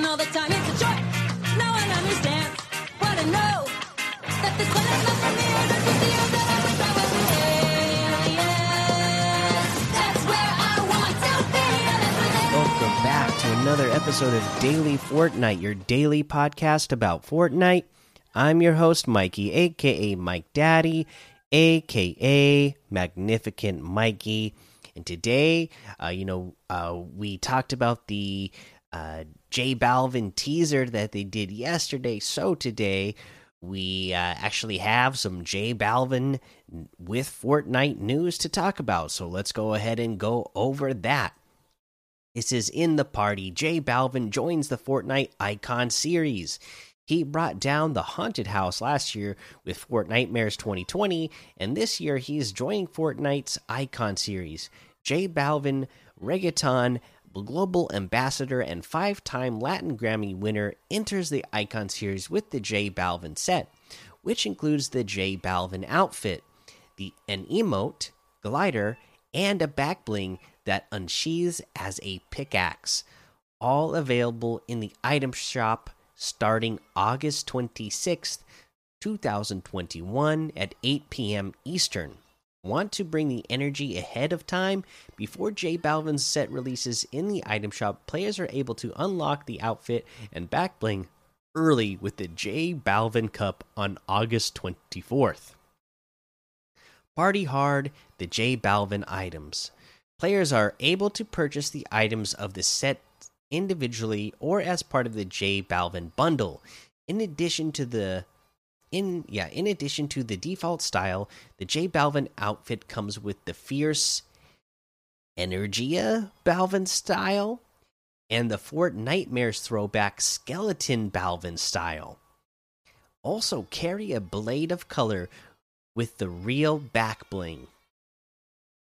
all the time. It's a choice. No one understands what I know. That this one is not for me. The I they Welcome back to another episode of Daily Fortnite, your daily podcast about Fortnite. I'm your host, Mikey, aka Mike Daddy, aka Magnificent Mikey. And today, uh, you know, uh, we talked about the uh, J Balvin teaser that they did yesterday. So today, we uh, actually have some J Balvin with Fortnite news to talk about. So let's go ahead and go over that. This is in the party. J Balvin joins the Fortnite Icon series. He brought down the haunted house last year with Fortnitemares 2020, and this year he's joining Fortnite's Icon series. J Balvin, reggaeton global ambassador and five-time Latin Grammy winner, enters the Icon series with the J Balvin set, which includes the J Balvin outfit, the an emote, glider, and a back bling that unsheathes as a pickaxe. All available in the item shop starting August 26th, 2021 at 8 p.m. Eastern. Want to bring the energy ahead of time? Before J Balvin's set releases in the item shop, players are able to unlock the outfit and back bling early with the J Balvin Cup on August 24th. Party Hard, the J Balvin items. Players are able to purchase the items of the set individually or as part of the J Balvin bundle. In addition to the in yeah, in addition to the default style, the J Balvin outfit comes with the fierce Energia Balvin style and the Fortnitemares throwback skeleton Balvin style. Also carry a blade of color with the real back bling.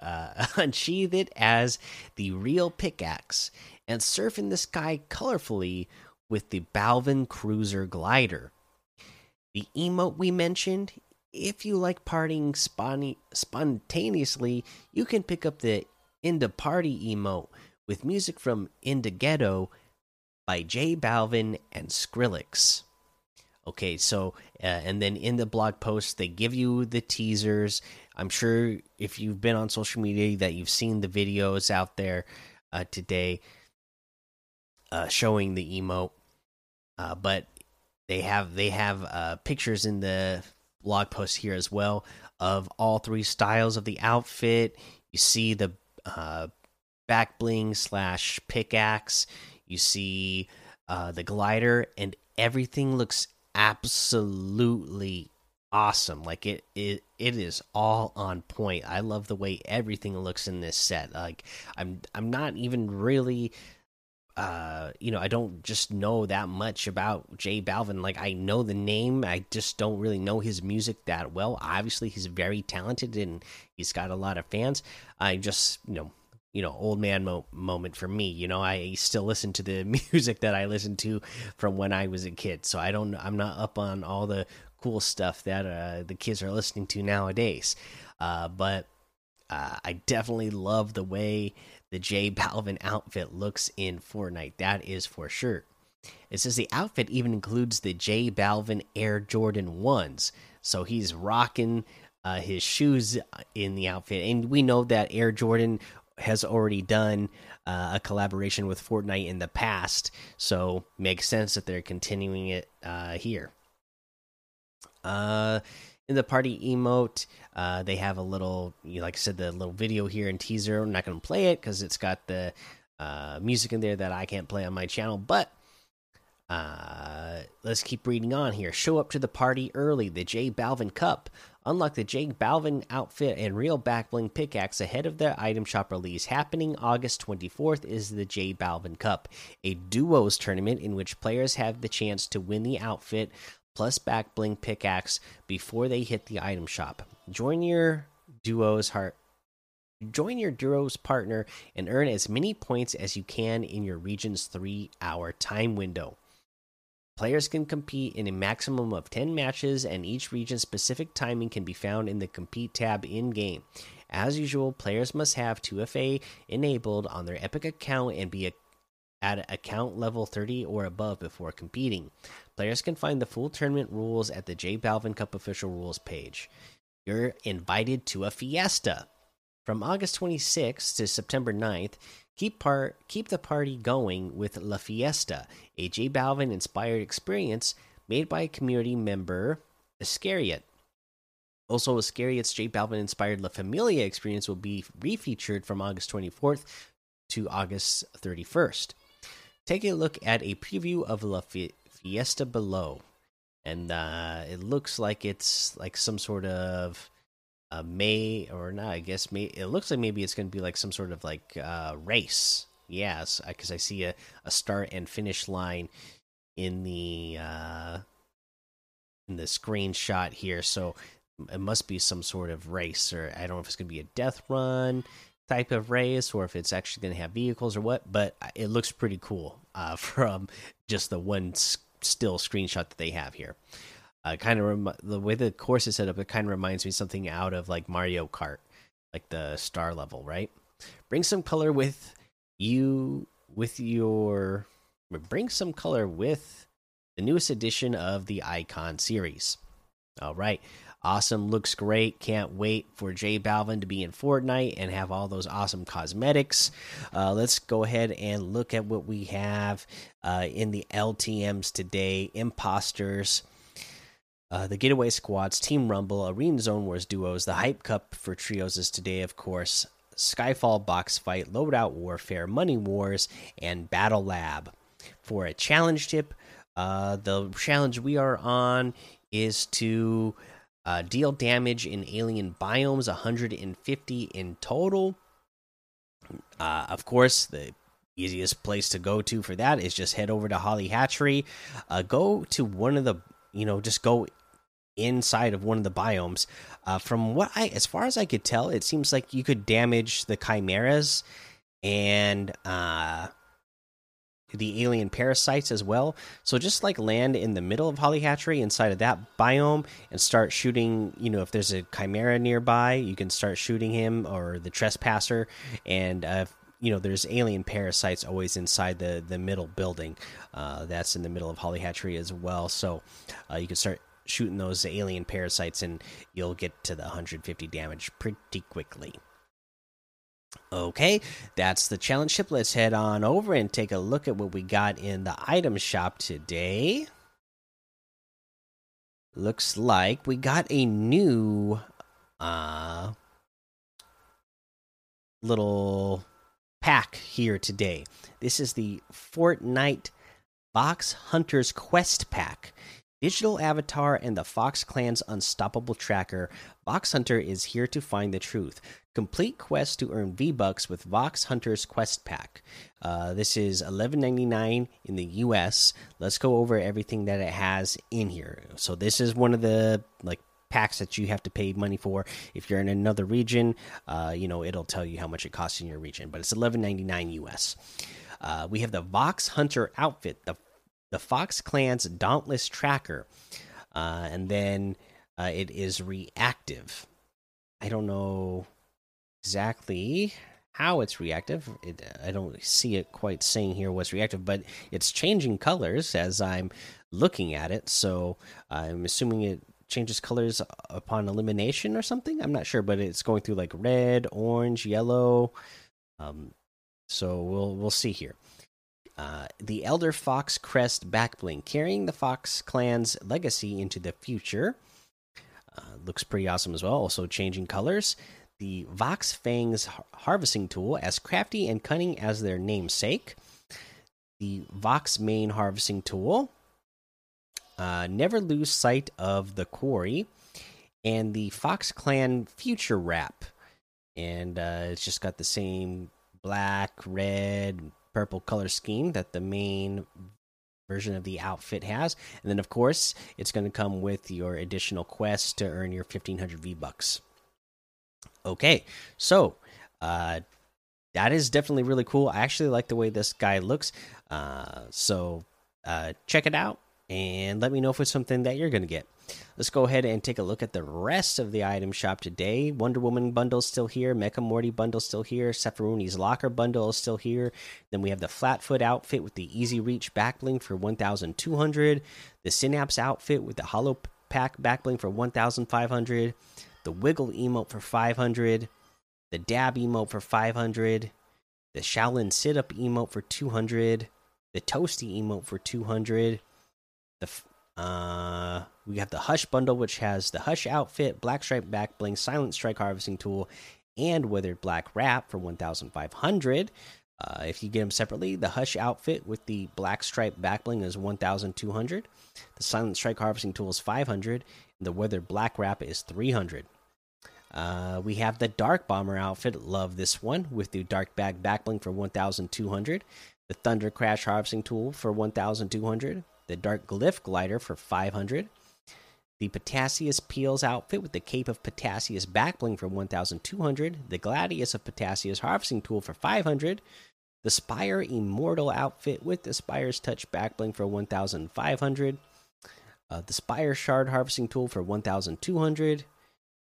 Uh, unsheath it as the real pickaxe and surf in the sky colorfully with the Balvin Cruiser glider. The emote we mentioned, if you like partying spontaneously, you can pick up the In Da Party emote with music from In Da Getto by J Balvin and Skrillex. Okay, so uh, and then in the blog post they give you the teasers. I'm sure if you've been on social media that you've seen the videos out there uh, today uh, showing the emote. Uh, but they have they have uh, pictures in the blog post here as well of all three styles of the outfit. You see the uh, back bling slash pickaxe. You see uh, the glider, and everything looks absolutely awesome. Like it, it, it is all on point. I love the way everything looks in this set. Like I'm, I'm not even really uh you know i don't just know that much about J Balvin. Like i know the name. I just don't really know his music that well. Obviously he's very talented and he's got a lot of fans. I just you know you know old man mo moment for me you know? I still listen to the music that i listened to from when i was a kid. So i don't i'm not up on all the cool stuff that uh the kids are listening to nowadays. Uh but uh, I definitely love the way the J Balvin outfit looks in Fortnite. That is for sure. It says the outfit even includes the J Balvin Air Jordan 1s. So he's rocking uh, his shoes in the outfit. And we know that Air Jordan has already done uh, a collaboration with Fortnite in the past. So makes sense that they're continuing it uh, here. Uh, the party emote, uh, they have a little, you know, like I said, the little video here and teaser. I'm not going to play it because it's got the uh, music in there that I can't play on my channel. But uh, let's keep reading on here. Show up to the party early. The J Balvin Cup. Unlock the J Balvin outfit and real backbling pickaxe ahead of the item shop release. Happening August 24th is the J Balvin Cup, a duos tournament in which players have the chance to win the outfit plus back bling pickaxe before they hit the item shop. Join your duo's heart. Join your duo's partner and earn as many points as you can in your region's three hour time window. Players can compete in a maximum of 10 matches, and each region's specific timing can be found in the Compete tab in game. As usual, players must have 2FA enabled on their Epic account and be a at account level 30 or above before competing. Players can find the full tournament rules at the J Balvin Cup official rules page. You're invited to a fiesta. From August 26th to September 9th, keep part keep the party going with La Fiesta, a J Balvin inspired experience made by community member, Iscariot. Also, Iscariot's J Balvin inspired La Familia experience will be refeatured from August 24th to August 31st. Take a look at a preview of La Fiesta below, and uh, it looks like it's like some sort of uh, May or not. I guess May. It looks like maybe it's going to be like some sort of like uh, race. Yes, because I see a, a start and finish line in the uh, in the screenshot here. So it must be some sort of race, or I don't know if it's going to be a death run type of race or if it's actually going to have vehicles or what. But it looks pretty cool uh, from just the one still screenshot that they have here. Uh, kind of the way the course is set up, it kind of reminds me something out of like Mario Kart, like the star level, right? Bring some color with you with your bring some color with the newest edition of the Icon series. All right. Awesome. Looks great. Can't wait for J Balvin to be in Fortnite and have all those awesome cosmetics. Uh, let's go ahead and look at what we have uh, in the LTMs today Imposters. Uh, the Getaway Squads, Team Rumble, Arena Zone Wars duos, the Hype Cup for trios is today, of course. Skyfall Box Fight, Loadout Warfare, Money Wars, and Battle Lab. For a challenge tip, uh, the challenge we are on is to uh, deal damage in alien biomes, 150 in total. Uh, of course, the easiest place to go to for that is just head over to Holly Hatchery. Uh, go to one of the, you know, just go inside of one of the biomes. Uh, from what I, as far as I could tell, it seems like you could damage the chimeras and uh, the alien parasites as well. So just like land in the middle of Holly Hatchery inside of that biome and start shooting. You know, if there's a chimera nearby, you can start shooting him or the trespasser. And uh, you know, there's alien parasites always inside the the middle building. Uh, that's in the middle of Holly Hatchery as well. So uh, you can start shooting those alien parasites and you'll get to the 150 damage pretty quickly. Okay, that's the challenge ship. Let's head on over and take a look at what we got in the item shop today. Looks like we got a new uh little pack here today. This is the Fortnite Vox Hunters Quest Pack. Digital Avatar and the Fox Clan's Unstoppable Tracker, Vox Hunter is here to find the truth. Complete quest to earn V Bucks with Vox Hunter's Quest Pack. Uh, this is eleven ninety nine in the U.S. Let's go over everything that it has in here. So this is one of the like packs that you have to pay money for. If you're in another region, uh, you know it'll tell you how much it costs in your region. But it's eleven ninety nine U.S. Uh, we have the Vox Hunter outfit, the the Fox Clan's Dauntless Tracker, uh, and then uh, it is reactive. I don't know exactly how it's reactive. It, I don't see it quite saying here what's reactive, but it's changing colors as I'm looking at it. So I'm assuming it changes colors upon elimination or something. I'm not sure, but it's going through like red, orange, yellow. Um, so we'll we'll see here. Uh, the Elder Fox Crest Backbling, carrying the Fox clan's legacy into the future. Uh, looks pretty awesome as well. Also changing colors. The Vox Fangs harvesting tool, as crafty and cunning as their namesake. The Vox Main harvesting tool. Uh, never lose sight of the quarry. And the Fox Clan future wrap. And uh, it's just got the same black, red, purple color scheme that the main version of the outfit has. And then, of course, it's going to come with your additional quest to earn your 1500 V bucks. Okay, so uh, that is definitely really cool. I actually like the way this guy looks. Uh, so uh, check it out and let me know if it's something that you're going to get. Let's go ahead and take a look at the rest of the item shop today. Wonder Woman bundle still here. Mecha Morty bundle still here. Sephirooni's Locker bundle is still here. Then we have the Flatfoot outfit with the Easy Reach backbling for 1,200. The Synapse outfit with the Hollow Pack backbling for 1,500. The Wiggle emote for 500. The Dab emote for 500. The Shaolin Sit Up emote for 200. The Toasty emote for 200. The uh, we have the Hush bundle, which has the Hush outfit, Black Stripe back bling, Silent Strike harvesting tool, and Withered Black Wrap for 1,500. Uh, if you get them separately, the Hush outfit with the Black Stripe backbling is 1,200. The Silent Strike harvesting tool is 500, and the Weather Black Wrap is 300. Uh, we have the Dark Bomber outfit. Love this one with the Dark Bag backbling for 1,200. The Thunder Crash harvesting tool for 1,200 the Dark Glyph Glider for 500, the Potassius Peels outfit with the Cape of Potassius backbling for 1200, the Gladius of Potassius harvesting tool for 500, the Spire Immortal outfit with the Spire's Touch backbling for 1500, uh, the Spire Shard harvesting tool for 1200.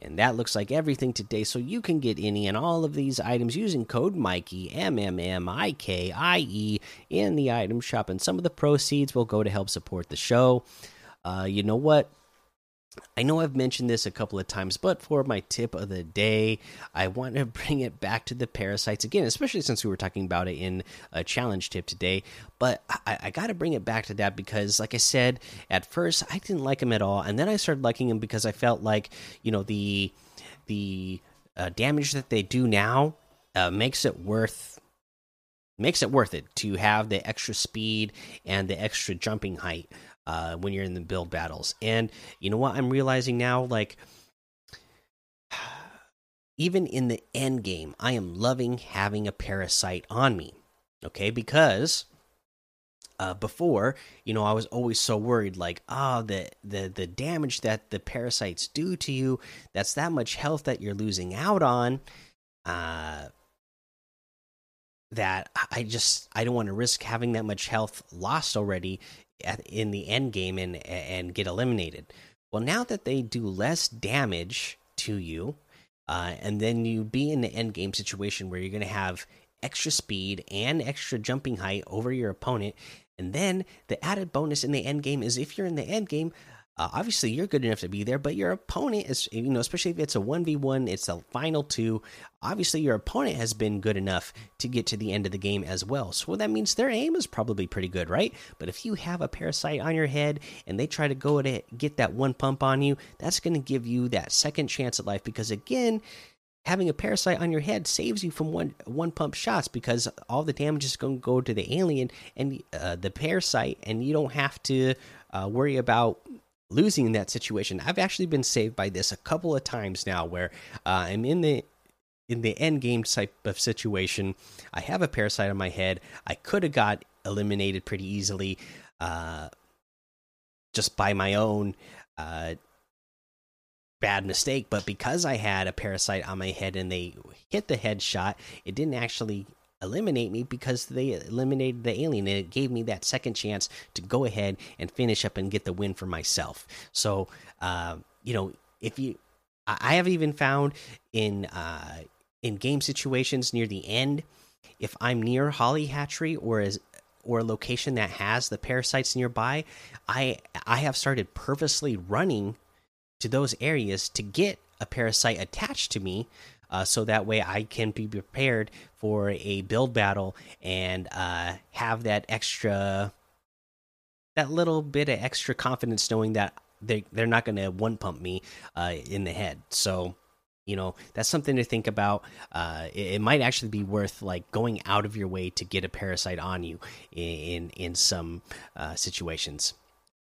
And that looks like everything today. So you can get any and all of these items using code Mikey M M M I K I E in the item shop, and some of the proceeds will go to help support the show. Uh, you know what? I know I've mentioned this a couple of times, but for my tip of the day, I want to bring it back to the parasites again, especially since we were talking about it in a challenge tip today. But I, I got to bring it back to that because, like I said, at first I didn't like them at all, and then I started liking them because I felt like you know the the uh, damage that they do now uh, makes it worth makes it worth it to have the extra speed and the extra jumping height uh, when you're in the build battles. And you know what I'm realizing now? Like, even in the end game, I am loving having a parasite on me. Okay, because uh, before, you know, I was always so worried, like, ah, oh, the the the damage that the parasites do to you, that's that much health that you're losing out on. Uh, that I just I don't want to risk having that much health lost already in the end game and and get eliminated. Well, now that they do less damage to you, uh, and then you be in the end game situation where you're going to have extra speed and extra jumping height over your opponent, and then the added bonus in the end game is if you're in the end game, uh, obviously, you're good enough to be there, but your opponent is, you know, especially if it's a 1v1, it's a final two. Obviously, your opponent has been good enough to get to the end of the game as well. So that means their aim is probably pretty good, right? But if you have a parasite on your head and they try to go to get that one pump on you, that's going to give you that second chance at life because, again, having a parasite on your head saves you from one one pump shots because all the damage is going to go to the alien and uh, the parasite, and you don't have to uh, worry about losing in that situation. I've actually been saved by this a couple of times now, where uh, I'm in the in the end game type of situation. I have a parasite on my head. I could have got eliminated pretty easily, uh, just by my own uh, bad mistake. But because I had a parasite on my head and they hit the headshot, it didn't actually eliminate me because they eliminated the alien and it gave me that second chance to go ahead and finish up and get the win for myself. So, uh, you know, if you, I have even found in uh, in game situations near the end, if I'm near Holly Hatchery or as or a location that has the parasites nearby, I I have started purposely running to those areas to get a parasite attached to me uh, so that way I can be prepared for a build battle and uh, have that extra, that little bit of extra confidence knowing that they they're not going to one pump me uh, in the head. So you know that's something to think about uh, it, it, might actually be worth like going out of your way to get a parasite on you in in, in some uh, situations